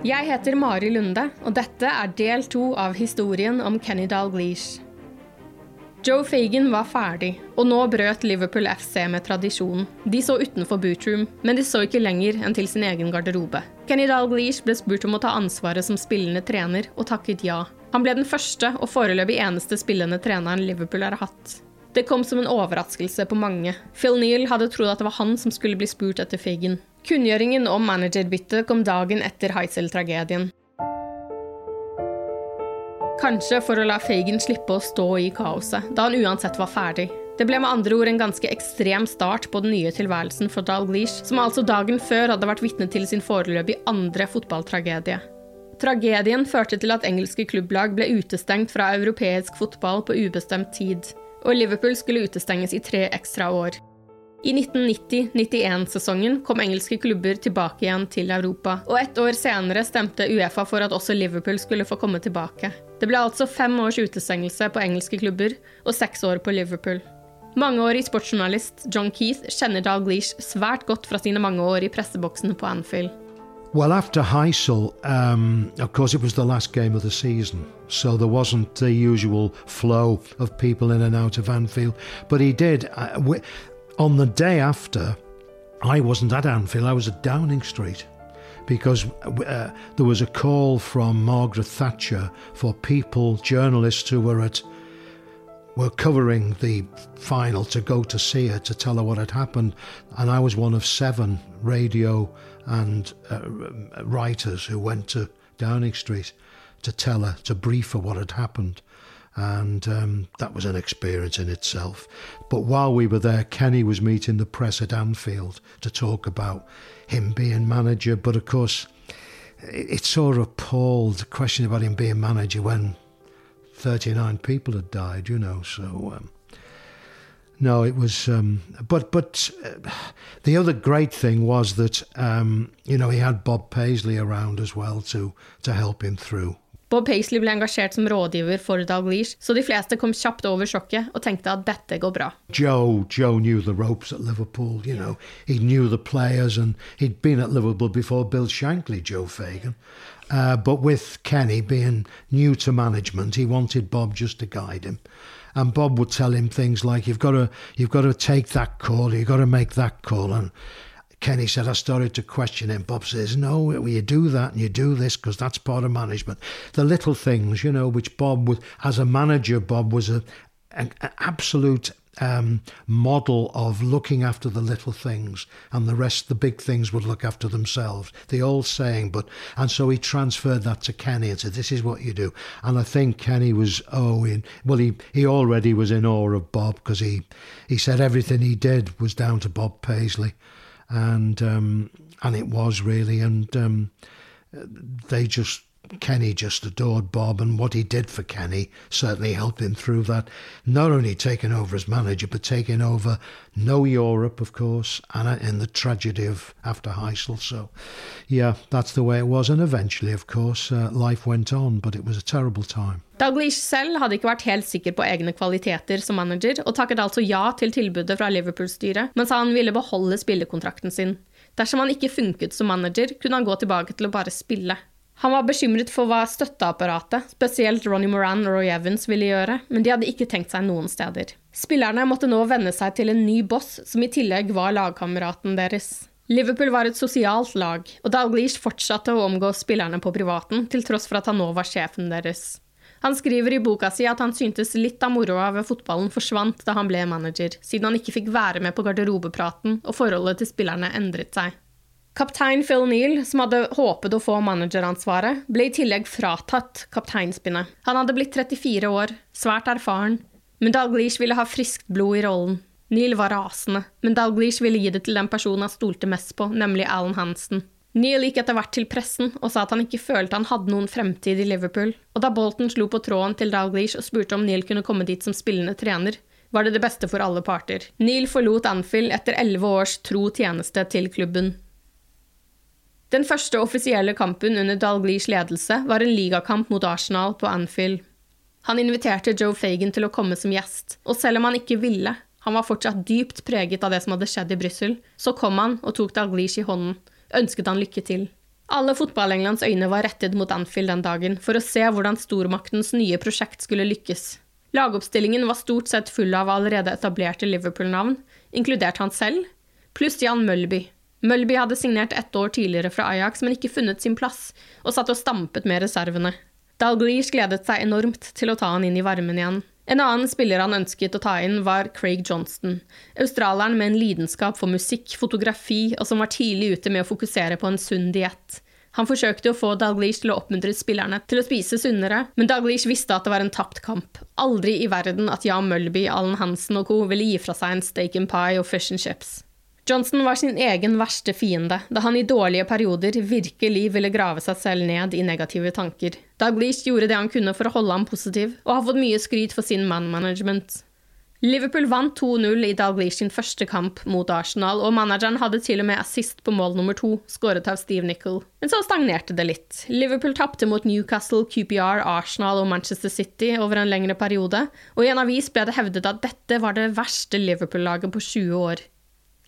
Jeg heter Mari Lunde, og dette er del to av historien om Kenny Dalglish. Joe Fagan var ferdig, og nå brøt Liverpool FC med tradisjonen. De så utenfor bootroom, men de så ikke lenger enn til sin egen garderobe. Kenny Dalglish ble spurt om å ta ansvaret som spillende trener, og takket ja. Han ble den første og foreløpig eneste spillende treneren Liverpool har hatt. Det kom som en overraskelse på mange. Phil Neal hadde trodd at det var han som skulle bli spurt etter Fagan. Kunngjøringen om managerbyttet kom dagen etter Heisel-tragedien. Kanskje for å la Fagan slippe å stå i kaoset, da han uansett var ferdig. Det ble med andre ord en ganske ekstrem start på den nye tilværelsen for Dalglish, som altså dagen før hadde vært vitne til sin foreløpig andre fotballtragedie. Tragedien førte til at engelske klubblag ble utestengt fra europeisk fotball på ubestemt tid, og Liverpool skulle utestenges i tre ekstra år. I 1990-91-sesongen kom engelske klubber tilbake igjen til Europa, og ett år senere stemte Uefa for at også Liverpool skulle få komme tilbake. Det ble altså fem års utestengelse på engelske klubber og seks år på Liverpool. Mangeårig sportsjournalist John Keith kjenner Dalglish svært godt fra sine mange år i presseboksen på Anfield. Well, after Heysel, um, of course, it was the last game of the season, so there wasn't the usual flow of people in and out of Anfield. But he did. Uh, on the day after, I wasn't at Anfield, I was at Downing Street because uh, there was a call from Margaret Thatcher for people, journalists who were at were covering the final to go to see her to tell her what had happened, and I was one of seven radio and uh, writers who went to Downing Street to tell her to brief her what had happened and um, that was an experience in itself. But while we were there, Kenny was meeting the press at Anfield to talk about him being manager. But of course, it, sort of appalled the question about him being manager when 39 people had died, you know. So, um, no, it was. Um, but but uh, the other great thing was that um, you know he had Bob Paisley around as well to to help him through. Bob Paisley ble engasjert som rådgiver for Dalglish, så de fleste kom kjapt over sjokket og tenkte at dette går bra. Joe, Joe knew the ropes at Liverpool, you know. He knew the players and he'd been at Liverpool before Bill Shankly, Joe Fagan. Uh, but with Kenny being new to management, he wanted Bob just to guide him. And Bob would tell him things like, "You've got to, you've got to take that call. You've got to make that call." And Kenny said, I started to question him. Bob says, No, you do that and you do this because that's part of management. The little things, you know, which Bob was, as a manager, Bob was a, an, an absolute um, model of looking after the little things, and the rest, the big things, would look after themselves. The old saying, but and so he transferred that to Kenny and said, "This is what you do." And I think Kenny was oh, in, well, he he already was in awe of Bob because he he said everything he did was down to Bob Paisley, and um, and it was really, and um, they just Kenny just adored Bob, and what he did for Kenny certainly helped him through that. Not only taking over as manager, but taking over no Europe, of course, and in the tragedy of after Heysel. So, yeah, that's the way it was. And eventually, of course, uh, life went on, but it was a terrible time. Dalglish selv hadde ikke vært helt sikker på egne kvaliteter som manager, og takket altså ja til tilbudet fra Liverpool-styret, men sa han ville beholde spillekontrakten sin. Dersom han ikke funket som manager, kunne han gå tilbake til å bare spille. Han var bekymret for hva støtteapparatet, spesielt Ronny Moran og Roy Evans, ville gjøre, men de hadde ikke tenkt seg noen steder. Spillerne måtte nå venne seg til en ny boss, som i tillegg var lagkameraten deres. Liverpool var et sosialt lag, og Dalglish fortsatte å omgå spillerne på privaten, til tross for at han nå var sjefen deres. Han skriver i boka si at han syntes litt av moroa ved fotballen forsvant da han ble manager, siden han ikke fikk være med på garderobepraten og forholdet til spillerne endret seg. Kaptein Phil Neal, som hadde håpet å få manageransvaret, ble i tillegg fratatt kapteinspinnet. Han hadde blitt 34 år, svært erfaren, men Dalglish ville ha friskt blod i rollen. Neal var rasende, men Dalglish ville gi det til den personen han stolte mest på, nemlig Alan Hansen. Neal gikk etter hvert til pressen og sa at han ikke følte han hadde noen fremtid i Liverpool, og da Bolton slo på tråden til Dalglish og spurte om Neal kunne komme dit som spillende trener, var det det beste for alle parter. Neal forlot Anfield etter elleve års tro tjeneste til klubben. Den første offisielle kampen under Dalglish ledelse var en ligakamp mot Arsenal på Anfield. Han inviterte Joe Fagan til å komme som gjest, og selv om han ikke ville, han var fortsatt dypt preget av det som hadde skjedd i Brussel, så kom han og tok Dalglish i hånden, ønsket han lykke til. Alle fotball-Englands øyne var rettet mot Anfield den dagen for å se hvordan stormaktens nye prosjekt skulle lykkes. Lagoppstillingen var stort sett full av allerede etablerte Liverpool-navn, inkludert han selv, pluss Jan Mølby, Mølby hadde signert ett år tidligere fra Ajax, men ikke funnet sin plass, og satt og stampet med reservene. Dalglish gledet seg enormt til å ta han inn i varmen igjen. En annen spiller han ønsket å ta inn, var Craig Johnston, australieren med en lidenskap for musikk, fotografi, og som var tidlig ute med å fokusere på en sunn diett. Han forsøkte å få Dalglish til å oppmuntre spillerne til å spise sunnere, men Dalglish visste at det var en tapt kamp. Aldri i verden at Jan Mølby, Allen Hansen og co. ville gi fra seg en steak and pie og fish and chips. Johnson var sin egen verste fiende, da han i dårlige perioder virkelig ville grave seg selv ned i negative tanker. Dalglish gjorde det han kunne for å holde ham positiv, og har fått mye skryt for sin man-management. Liverpool vant 2-0 i Dalglish sin første kamp mot Arsenal, og manageren hadde til og med assist på mål nummer to, skåret av Steve Nicol. Men så stagnerte det litt. Liverpool tapte mot Newcastle, QPR, Arsenal og Manchester City over en lengre periode, og i en avis ble det hevdet at dette var det verste Liverpool-laget på 20 år.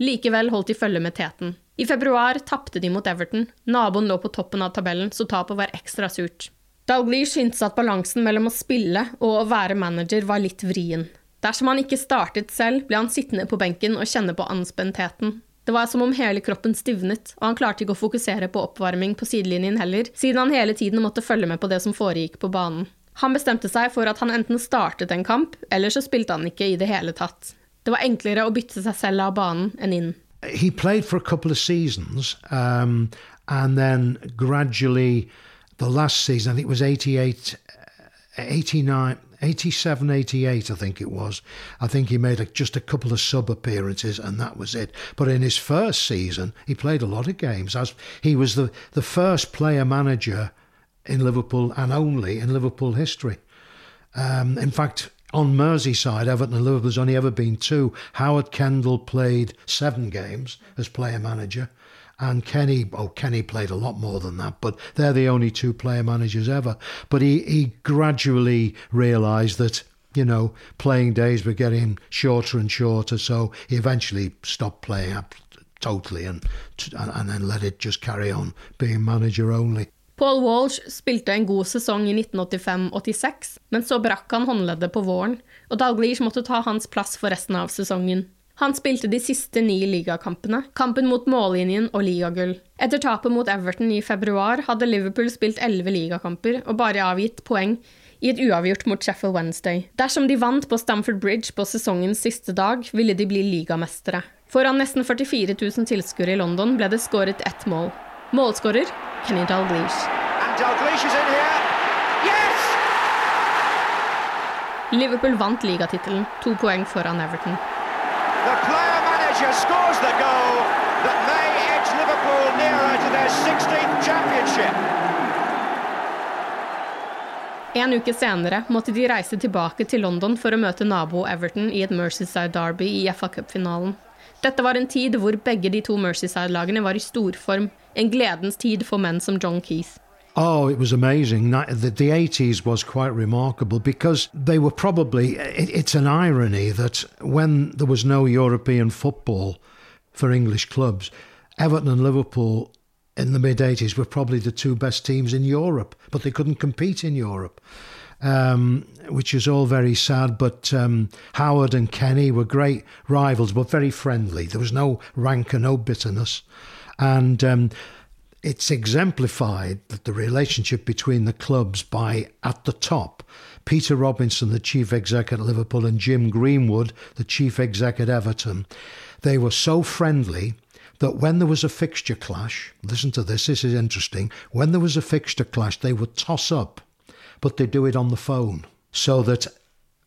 Likevel holdt de følge med teten. I februar tapte de mot Everton. Naboen lå på toppen av tabellen, så tapet var ekstra surt. Dalglish syntes at balansen mellom å spille og å være manager var litt vrien. Dersom han ikke startet selv, ble han sittende på benken og kjenne på anspentheten. Det var som om hele kroppen stivnet, og han klarte ikke å fokusere på oppvarming på sidelinjen heller, siden han hele tiden måtte følge med på det som foregikk på banen. Han bestemte seg for at han enten startet en kamp, eller så spilte han ikke i det hele tatt. Det var enklere å bytte seg selv av banen enn inn. He played for a couple of seasons, um, and then gradually, the last season, I think it was 88, 89, 87, 88, I think it was. I think he made a, just a couple of sub appearances, and that was it. But in his first season, he played a lot of games. As he was the, the first player manager in Liverpool and only in Liverpool history. Um, in fact, on Merseyside, Everton and Liverpool, there's only ever been two. Howard Kendall played seven games as player manager, and Kenny, oh, Kenny played a lot more than that, but they're the only two player managers ever. But he, he gradually realised that, you know, playing days were getting shorter and shorter, so he eventually stopped playing up totally and, and then let it just carry on being manager only. Paul Walsh spilte en god sesong i 1985-86, men så brakk han håndleddet på våren, og Dalglish måtte ta hans plass for resten av sesongen. Han spilte de siste ni ligakampene, kampen mot mållinjen og ligagull. Etter tapet mot Everton i februar hadde Liverpool spilt elleve ligakamper og bare avgitt poeng i et uavgjort mot Sheffield Wednesday. Dersom de vant på Stamford Bridge på sesongens siste dag, ville de bli ligamestere. Foran nesten 44 000 tilskuere i London ble det skåret ett mål. Målskårer Kenny Dalglish. Liverpool vant ligatittelen, to poeng foran Everton. The player manager scores the goal that may edge Liverpool nearer to their 16th championship. En uke senere måtte de reise tilbake til London for å møte nabo Everton i et Mercyside Derby i FA Cup-finalen. Dette var en tid hvor begge de to Merseyside-lagene var i storform, en gledens tid for menn som John Keith. Oh, it was amazing. The, the 80s was quite remarkable because they were probably. It, it's an irony that when there was no European football for English clubs, Everton and Liverpool in the mid 80s were probably the two best teams in Europe, but they couldn't compete in Europe. Um, which is all very sad. But um, Howard and Kenny were great rivals, but very friendly. There was no rancor, no bitterness. And um, it's exemplified that the relationship between the clubs by at the top Peter Robinson, the chief exec at Liverpool, and Jim Greenwood, the chief exec at Everton, they were so friendly that when there was a fixture clash, listen to this, this is interesting. When there was a fixture clash, they would toss up, but they do it on the phone so that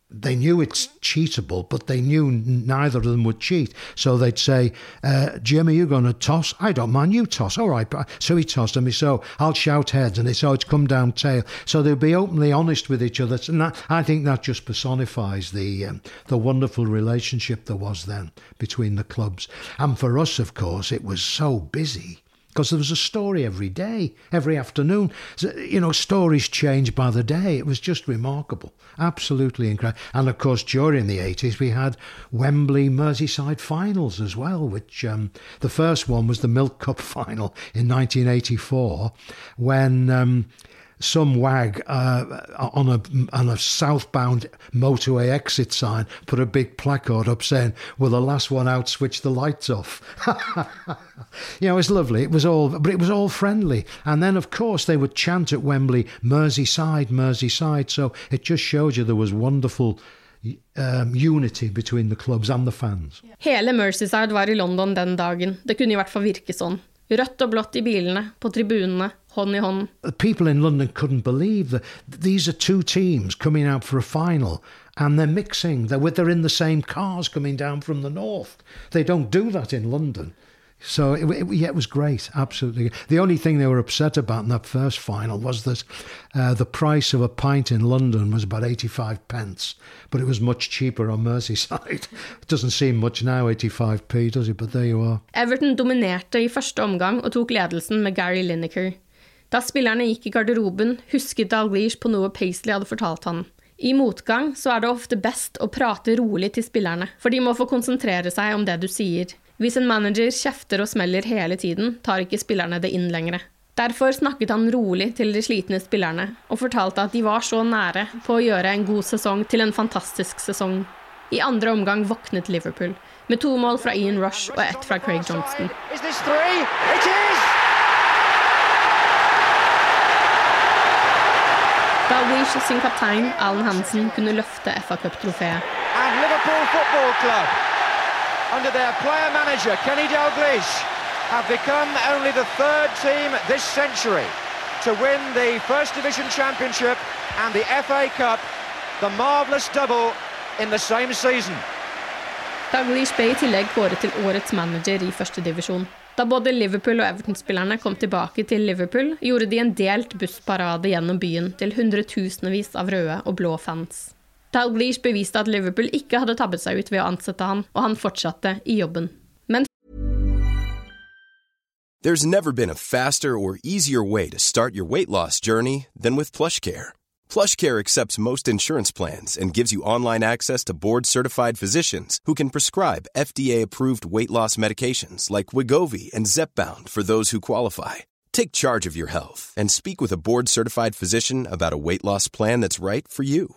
they knew it's cheatable, but they knew neither of them would cheat. So they'd say, uh, Jim, are you going to toss? I don't mind, you toss. All right. So he tossed and he so I'll shout heads and it's oh, it's come down tail. So they'll be openly honest with each other. And that, I think that just personifies the um, the wonderful relationship there was then between the clubs. And for us, of course, it was so busy because there was a story every day, every afternoon. You know, stories changed by the day. It was just remarkable, absolutely incredible. And of course, during the 80s, we had Wembley Merseyside finals as well, which um, the first one was the Milk Cup final in 1984 when. Um, some wag uh, on a on a southbound motorway exit sign put a big placard up saying, "Will the last one out switch the lights off?" you know, it was lovely. It was all, but it was all friendly. And then, of course, they would chant at Wembley, "Merseyside, Merseyside." So it just showed you there was wonderful. Um, unity between the clubs and the fans. Hele Merseyside var i London den dagen. Det kunne i hvert fall virke sånn. Rødt og blått i bilene, på tribunene, hånd i hånd. People in London couldn't believe that these are two teams coming out for a final and they're mixing. They're, they're in the same cars coming down from the north. They don't do that in London. So it, it, yeah, it was great, absolutely. The only thing they were upset about in that first final was that uh, the price of a pint in London was about 85 pence, but it was much cheaper on Merseyside. it doesn't seem much now, 85p, does it? But there you are. Everton dominerte i første omgang og tok ledelsen med Gary Lineker. Da spillerne gikk i garderoben, husket Dalglish på noe Paisley hadde fortalt han. I motgang så er det ofte best å prate rolig til spillerne, for de må få konsentrere seg om det du sier. Hvis en manager kjefter og smeller hele tiden, tar ikke spillerne det inn lenger. Derfor snakket han rolig til de slitne spillerne, og fortalte at de var så nære på å gjøre en god sesong til en fantastisk sesong. I andre omgang våknet Liverpool, med to mål fra Ian Rush og ett fra Craig Johnston. Dalglish sin kaptein Alan Hansen kunne løfte FA Cup-trofeet under their player manager Kenny Dalglish have become only the third team this century to win the First Division Championship and the FA Cup, the marvellous double in the same season. Dalglish ble i tillegg kåret til årets manager i førstedivisjon. Da både Liverpool og Everton-spillerne kom tilbake til Liverpool, gjorde de en delt bussparade gjennom byen til hundretusenvis av røde og blå fans. Dalglish beviste at Liverpool ikke hadde tabbet seg ut ved å ansette og han fortsatte i jobben. There's never been a faster or easier way to start your weight loss journey than with PlushCare. PlushCare accepts most insurance plans and gives you online access to board-certified physicians who can prescribe FDA-approved weight loss medications like Wegovy and Zepbound for those who qualify. Take charge of your health and speak with a board-certified physician about a weight loss plan that's right for you.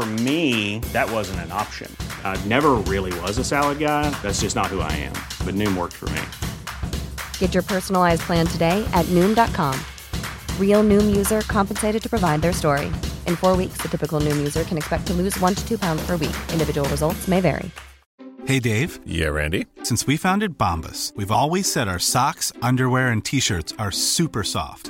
For me, that wasn't an option. I never really was a salad guy. That's just not who I am. But Noom worked for me. Get your personalized plan today at Noom.com. Real Noom user compensated to provide their story. In four weeks, the typical Noom user can expect to lose one to two pounds per week. Individual results may vary. Hey, Dave. Yeah, Randy. Since we founded Bombas, we've always said our socks, underwear, and t shirts are super soft.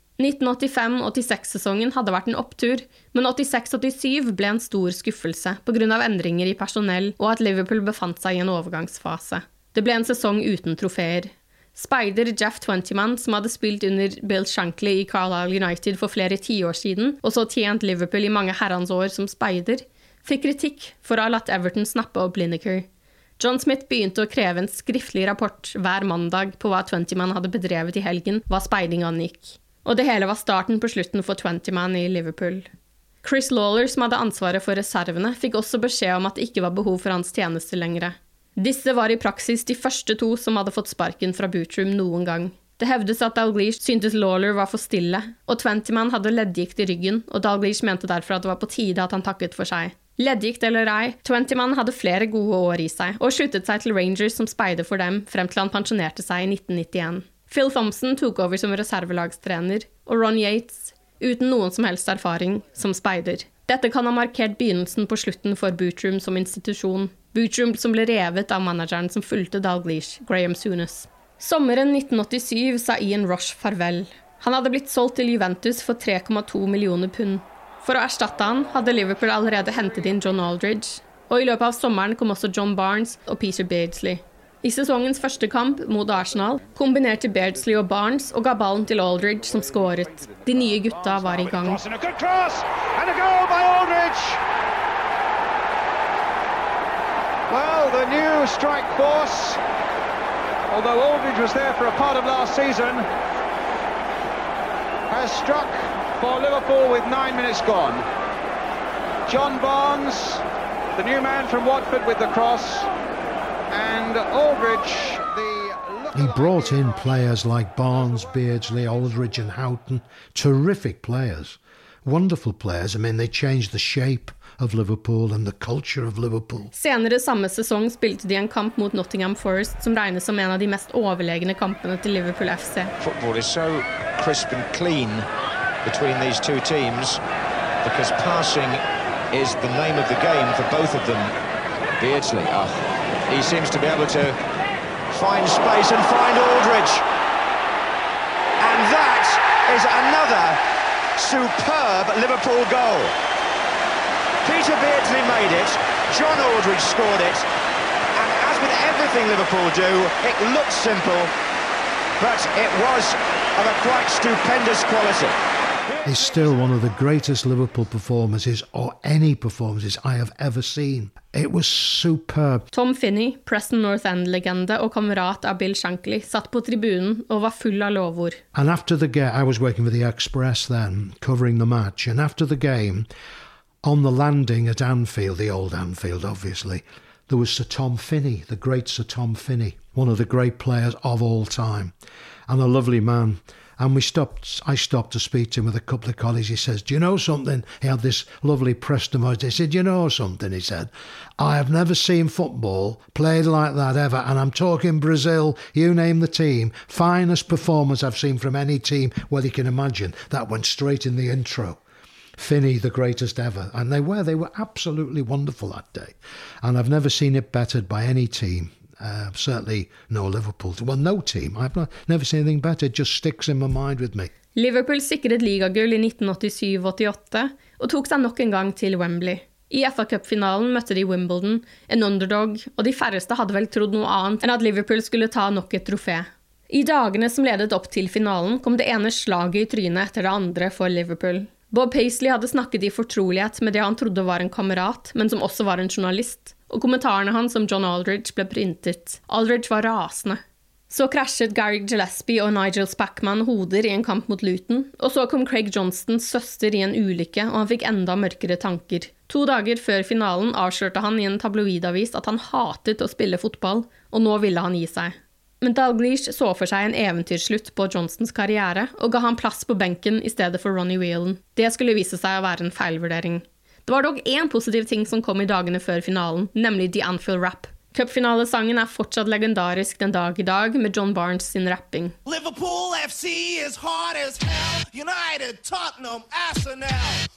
1985-86-sesongen hadde vært en opptur, men 86-87 ble en stor skuffelse pga. endringer i personell og at Liverpool befant seg i en overgangsfase. Det ble en sesong uten trofeer. Speider Jeff Twentyman, som hadde spilt under Bill Shankly i Carlisle United for flere tiår siden, og så tjent Liverpool i mange herrens år som speider, fikk kritikk for å ha latt Everton snappe opp Lineker. John Smith begynte å kreve en skriftlig rapport hver mandag på hva Twentyman hadde bedrevet i helgen, hva speiding angikk. Og det hele var starten på slutten for Twentyman i Liverpool. Chris Lawler, som hadde ansvaret for reservene, fikk også beskjed om at det ikke var behov for hans tjeneste lenger. Disse var i praksis de første to som hadde fått sparken fra Bootroom noen gang. Det hevdes at Dalglish syntes Lawler var for stille, og Twentyman hadde leddgikt i ryggen, og Dalglish mente derfor at det var på tide at han takket for seg. Leddgikt eller ei, Twentyman hadde flere gode år i seg, og sluttet seg til Rangers som speider for dem frem til han pensjonerte seg i 1991. Phil Thompson tok over som reservelagstrener, og Ron Yates, uten noen som helst erfaring, som speider. Dette kan ha markert begynnelsen på slutten for Bootroom som institusjon. Bootroom som ble revet av manageren som fulgte Dalglish, Graham Sunes. Sommeren 1987 sa Ian Rush farvel. Han hadde blitt solgt til Juventus for 3,2 millioner pund. For å erstatte han hadde Liverpool allerede hentet inn John Aldridge, og i løpet av sommeren kom også John Barnes og Peter Beardsley. I sesongens første kamp mot Arsenal kombinerte Beardsley og Barnes og ga ballen til Aldridge, som skåret. De nye gutta var i gang. Well, the new strike force, although Aldridge was there for a part of last season, has struck for Liverpool with nine minutes gone. John Barnes, the new man from Watford with the cross, and Aldridge, the he brought in players like Barnes, Beardsley, Aldridge, and Houghton. Terrific players, wonderful players. I mean, they changed the shape of Liverpool and the culture of Liverpool. Senere samme sesong spilte de en kamp mot Nottingham Forest, som regnes som en av de mest overlegne kampene til Liverpool FC. Football is so crisp and clean between these two teams because passing is the name of the game for both of them. Beardsley, oh, he seems to be able to find space and find Aldridge. And that is another superb Liverpool goal. Peter Beardsley made it, John Aldridge scored it, and as with everything Liverpool do. It looks simple, but it was of a quite stupendous quality. Is still one of the greatest Liverpool performances or any performances I have ever seen. It was superb. Tom Finney, Preston North End-legende og kamerat av Bill Shankly, satt på tribunen og var full av lovord. And after the game, I was working for the Express then, covering the match. And after the game, on the landing at Anfield, the old Anfield, obviously, there was Sir Tom Finney, the great Sir Tom Finney, one of the great players of all time, and a lovely man. And we stopped, I stopped to speak to him with a couple of colleagues. He says, Do you know something? He had this lovely Preston voice. He said, You know something? He said, I have never seen football played like that ever. And I'm talking Brazil, you name the team. Finest performance I've seen from any team, well, you can imagine. That went straight in the intro. Finney, the greatest ever. And they were, they were absolutely wonderful that day. And I've never seen it bettered by any team. Uh, certainly no Liverpool. Well, no team. I've not, never seen anything better. It just sticks in my mind with me. Liverpool sikret ligagull i 1987-88 og tok seg nok en gang til Wembley. I FA Cup-finalen møtte de Wimbledon, en underdog, og de færreste hadde vel trodd noe annet enn at Liverpool skulle ta nok et trofé. I dagene som ledet opp til finalen, kom det ene slaget i trynet etter det andre for Liverpool. Bob Paisley hadde snakket i fortrolighet med det han trodde var en kamerat, men som også var en journalist, og kommentarene hans om John Aldridge ble printet. Aldridge var rasende. Så krasjet Gary Gillespie og Nigel Spackman hoder i en kamp mot Luton, og så kom Craig Johnstons søster i en ulykke, og han fikk enda mørkere tanker. To dager før finalen avslørte han i en tabloidavis at han hatet å spille fotball, og nå ville han gi seg. Men Dalglish så for seg en eventyrslutt på Johnstons karriere, og ga han plass på benken i stedet for Ronny Whelan. Det skulle vise seg å være en feilvurdering. Det var dog én positiv ting som kom i dagene før finalen, nemlig The Anfield Rap. Cupfinalesangen er fortsatt legendarisk den dag i dag, med John Barnes sin rapping. Liverpool FC is hard as hell. United, Tottenham, Arsenal.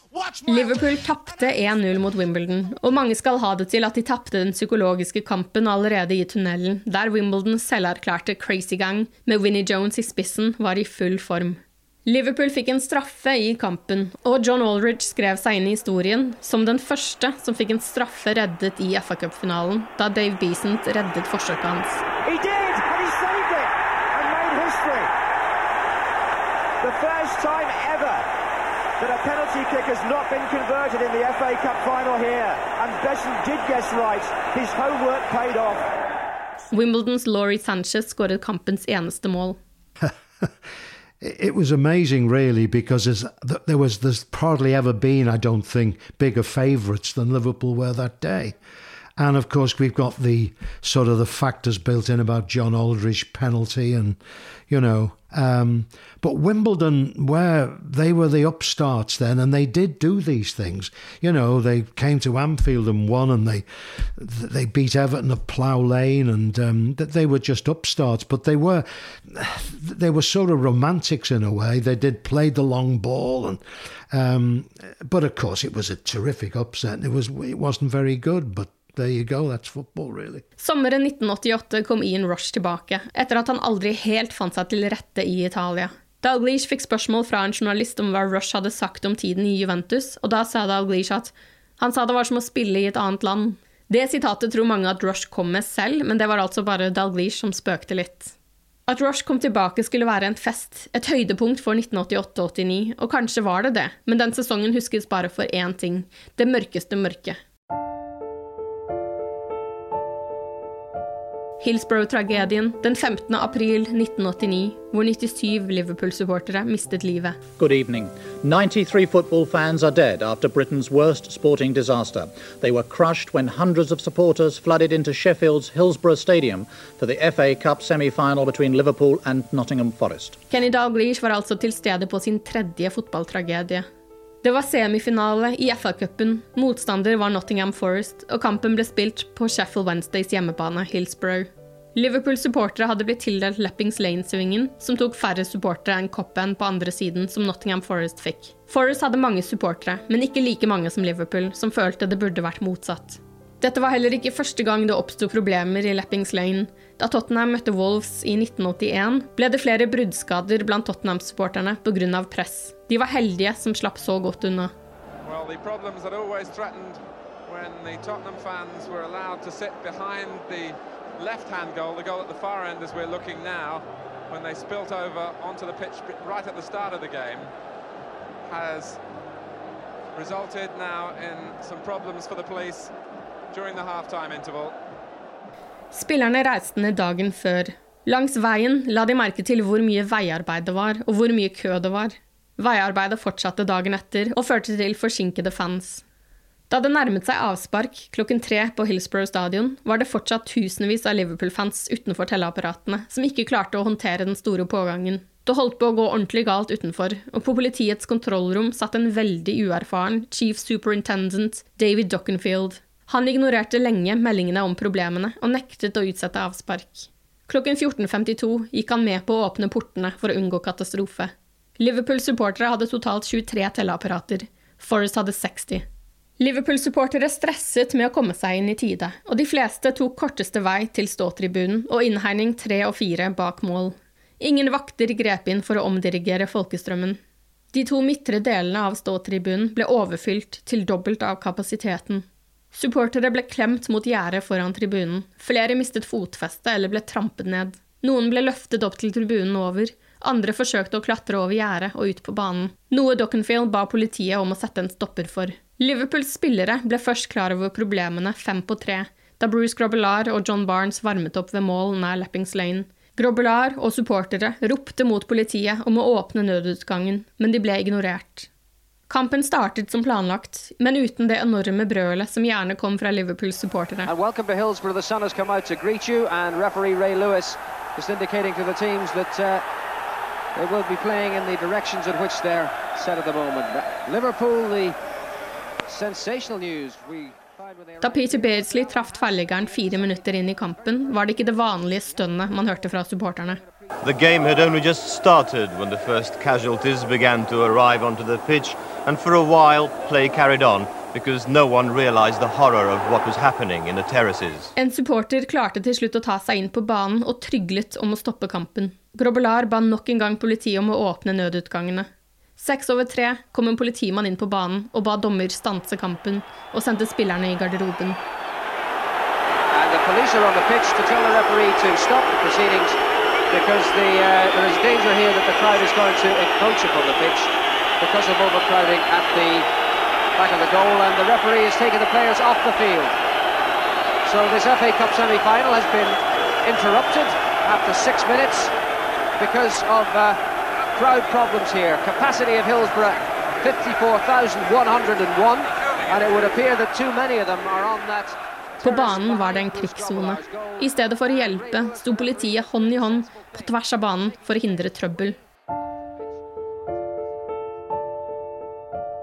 Liverpool tapte 1-0 mot Wimbledon, og mange skal ha det til at de tapte den psykologiske kampen allerede i tunnelen, der Wimbledon selverklærte Crazy Gang med Winnie Jones i spissen var i full form. Liverpool fikk en straffe i kampen, og John Aldridge skrev seg inn i historien som den første som fikk en straffe reddet i FA Cup-finalen, da Dave Beasant reddet forsøket hans. He did, and he saved it and made history. The first time ever that a penalty kick has not been converted in the FA Cup final here, and Besson did guess right. His homework paid off. Wimbledons Laurie Sanchez skåret kampens eneste mål. it was amazing, really, because there was there's hardly ever been, I don't think, bigger favourites than Liverpool were that day. And of course, we've got the sort of the factors built in about John Aldridge penalty, and you know. Um, but Wimbledon, where they were the upstarts then, and they did do these things. You know, they came to Anfield and won, and they they beat Everton at Plough Lane, and um, they were just upstarts. But they were they were sort of romantics in a way. They did play the long ball, and um, but of course, it was a terrific upset. It was it wasn't very good, but There you go, that's football, really. Sommeren 1988 kom Ian Rush tilbake, etter at han aldri helt fant seg til rette i Italia. Dalglish fikk spørsmål fra en journalist om hva Rush hadde sagt om tiden i Juventus, og da sa Dalglish at han sa det var som å spille i et annet land. Det sitatet tror mange at Rush kom med selv, men det var altså bare Dalglish som spøkte litt. At Rush kom tilbake skulle være en fest, et høydepunkt for 1988-89, og kanskje var det det, men den sesongen huskes bare for én ting – det mørkeste mørket. Hillsborough-tragedien den 15. april 1989, hvor 97 Liverpool-supportere mistet livet. God evening. 93 fotballfans er dead after Britain's worst sporting disaster. They were crushed when hundreds of supporters flooded into Sheffield's Hillsborough Stadium for the FA Cup semi-final between Liverpool and Nottingham Forest. Kenny Dalglish var altså til stede på sin tredje fotballtragedie. Det var semifinale i FA-cupen, motstander var Nottingham Forest, og kampen ble spilt på Sheffield Wednesdays hjemmebane, Hillsborough. Liverpool-supportere hadde blitt tildelt Leppings Lane-svingen, som tok færre supportere enn Coppen på andre siden, som Nottingham Forest fikk. Forest hadde mange supportere, men ikke like mange som Liverpool, som følte det burde vært motsatt. Dette var heller ikke første gang det oppsto problemer i Leppings Lane. Da Tottenham møtte Wolves i 1981, ble det flere bruddskader blant Tottenham-supporterne pga. press. De var heldige som slapp så godt unna. Well, the problems that always threatened when Tottenham fans were allowed to sit behind the left-hand goal, the goal at the far end as we're looking spilt over onto the pitch right at the start of the game, has resulted for the Spillerne reiste ned dagen før. Langs veien la de merke til hvor mye veiarbeid det var, og hvor mye kø det var. Veiarbeidet fortsatte dagen etter og førte til forsinkede fans. Da det nærmet seg avspark klokken tre på Hillsborough stadion, var det fortsatt tusenvis av Liverpool-fans utenfor telleapparatene som ikke klarte å håndtere den store pågangen. Det holdt på å gå ordentlig galt utenfor, og på politiets kontrollrom satt en veldig uerfaren chief superintendent David Dockenfield. Han ignorerte lenge meldingene om problemene og nektet å utsette avspark. Klokken 14.52 gikk han med på å åpne portene for å unngå katastrofe. Liverpool-supportere hadde totalt 23 telleapparater. Forrest hadde 60. Liverpool-supportere stresset med å komme seg inn i tide, og de fleste tok korteste vei til ståtribunen og innhegning tre og fire bak mål. Ingen vakter grep inn for å omdirigere folkestrømmen. De to midtre delene av ståtribunen ble overfylt til dobbelt av kapasiteten. Supportere ble klemt mot gjerdet foran tribunen, flere mistet fotfestet eller ble trampet ned. Noen ble løftet opp til tribunen over, andre forsøkte å klatre over gjerdet og ut på banen, noe Dockenfield ba politiet om å sette en stopper for. Liverpools spillere ble først klar over problemene fem på tre, da Bruce Grobbelaar og John Barnes varmet opp ved mål nær Lappings Lane. Grobbelaar og supportere ropte mot politiet om å åpne nødutgangen, men de ble ignorert. Kampen startet som planlagt, men uten det enorme brølet som gjerne kom fra Liverpools supportere. You, Ray Lewis is indicating to the teams that uh, they will be playing in the directions in which they're set at the moment. Liverpool, the sensational news. We Da Peter Beardsley traff tverrliggeren fire minutter inn i kampen, var det ikke det vanlige stønnet man hørte fra supporterne. The game had only just started when the first casualties began to arrive onto the pitch, and for a while play carried on because no one realized the horror of what was happening in the terraces. En supporter klarte til slutt å ta seg inn på banen og tryglet om å stoppe kampen. Grobbelaar ba nok en gang politiet om å åpne nødutgangene. Seks over tre kom en politimann inn på banen og ba dommer stanse kampen og sendte spillerne i garderoben. And the police are on the pitch to tell the referee to stop the proceedings because the, uh, there is danger here that the crowd is going to encroach upon the pitch because of overcrowding at the back of the goal and the referee is taking the players off the field. So this FA Cup semi-final has been interrupted after six minutes because of uh, crowd problems here. Capacity of Hillsborough 54,101 and it would appear that too many of them are on that På banen var det en krigssone. I stedet for å hjelpe sto politiet hånd i hånd på tvers av banen for å hindre trøbbel.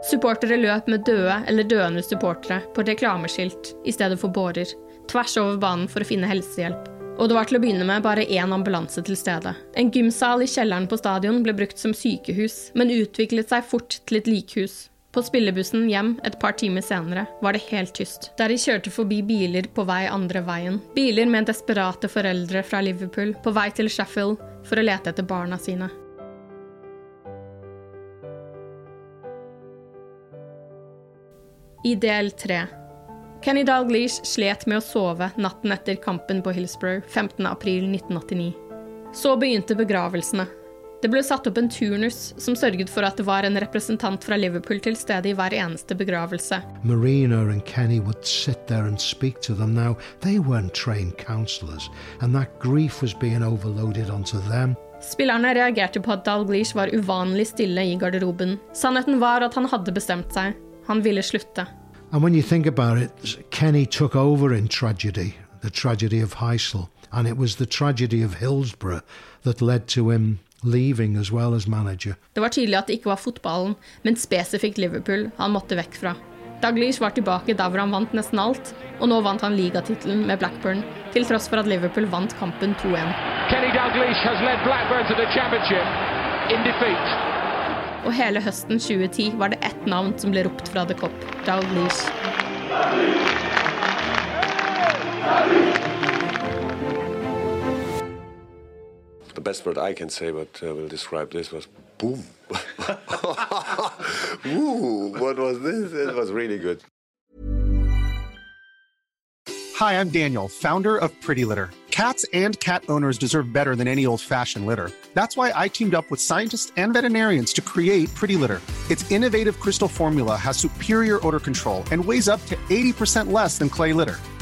Supportere løp med døde eller døende supportere på reklameskilt i stedet for bårer, tvers over banen for å finne helsehjelp. Og det var til å begynne med bare én ambulanse til stede. En gymsal i kjelleren på stadion ble brukt som sykehus, men utviklet seg fort til et likhus. På spillebussen hjem et par timer senere var det helt tyst, der de kjørte forbi biler på vei andre veien. Biler med desperate foreldre fra Liverpool på vei til Sheffield for å lete etter barna sine. I del tre Kenny Dalglish slet med å sove natten etter kampen på Hillsborough 15.4.1989. Så begynte begravelsene. Det ble satt opp en turnus som sørget for at det var en representant fra Liverpool til stede i hver eneste begravelse. Marina and Kenny would sit there and speak to them. Now, they weren't trained counselors, and that grief was being overloaded onto them. Spillerne reagerte på at Dalglish var uvanlig stille i garderoben. Sannheten var at han hadde bestemt seg. Han ville slutte. And when you think about it, Kenny took over in tragedy, the tragedy of Heysel, and it was the tragedy of Hillsborough that led to him leaving as well as manager. Det var tydelig at det ikke var fotballen, men spesifikt Liverpool han måtte vekk fra. Dalglish var tilbake der hvor han vant nesten alt, og nå vant han ligatittelen med Blackburn, til tross for at Liverpool vant kampen 2-1. Kenny Dalglish has led Blackburn to the championship in defeat. Og hele høsten 2010 var det ett navn som ble ropt fra The Cop, Dalglish. The best word I can say, but uh, will describe this was boom. Ooh, what was this? It was really good. Hi, I'm Daniel, founder of Pretty Litter. Cats and cat owners deserve better than any old fashioned litter. That's why I teamed up with scientists and veterinarians to create Pretty Litter. Its innovative crystal formula has superior odor control and weighs up to 80% less than clay litter.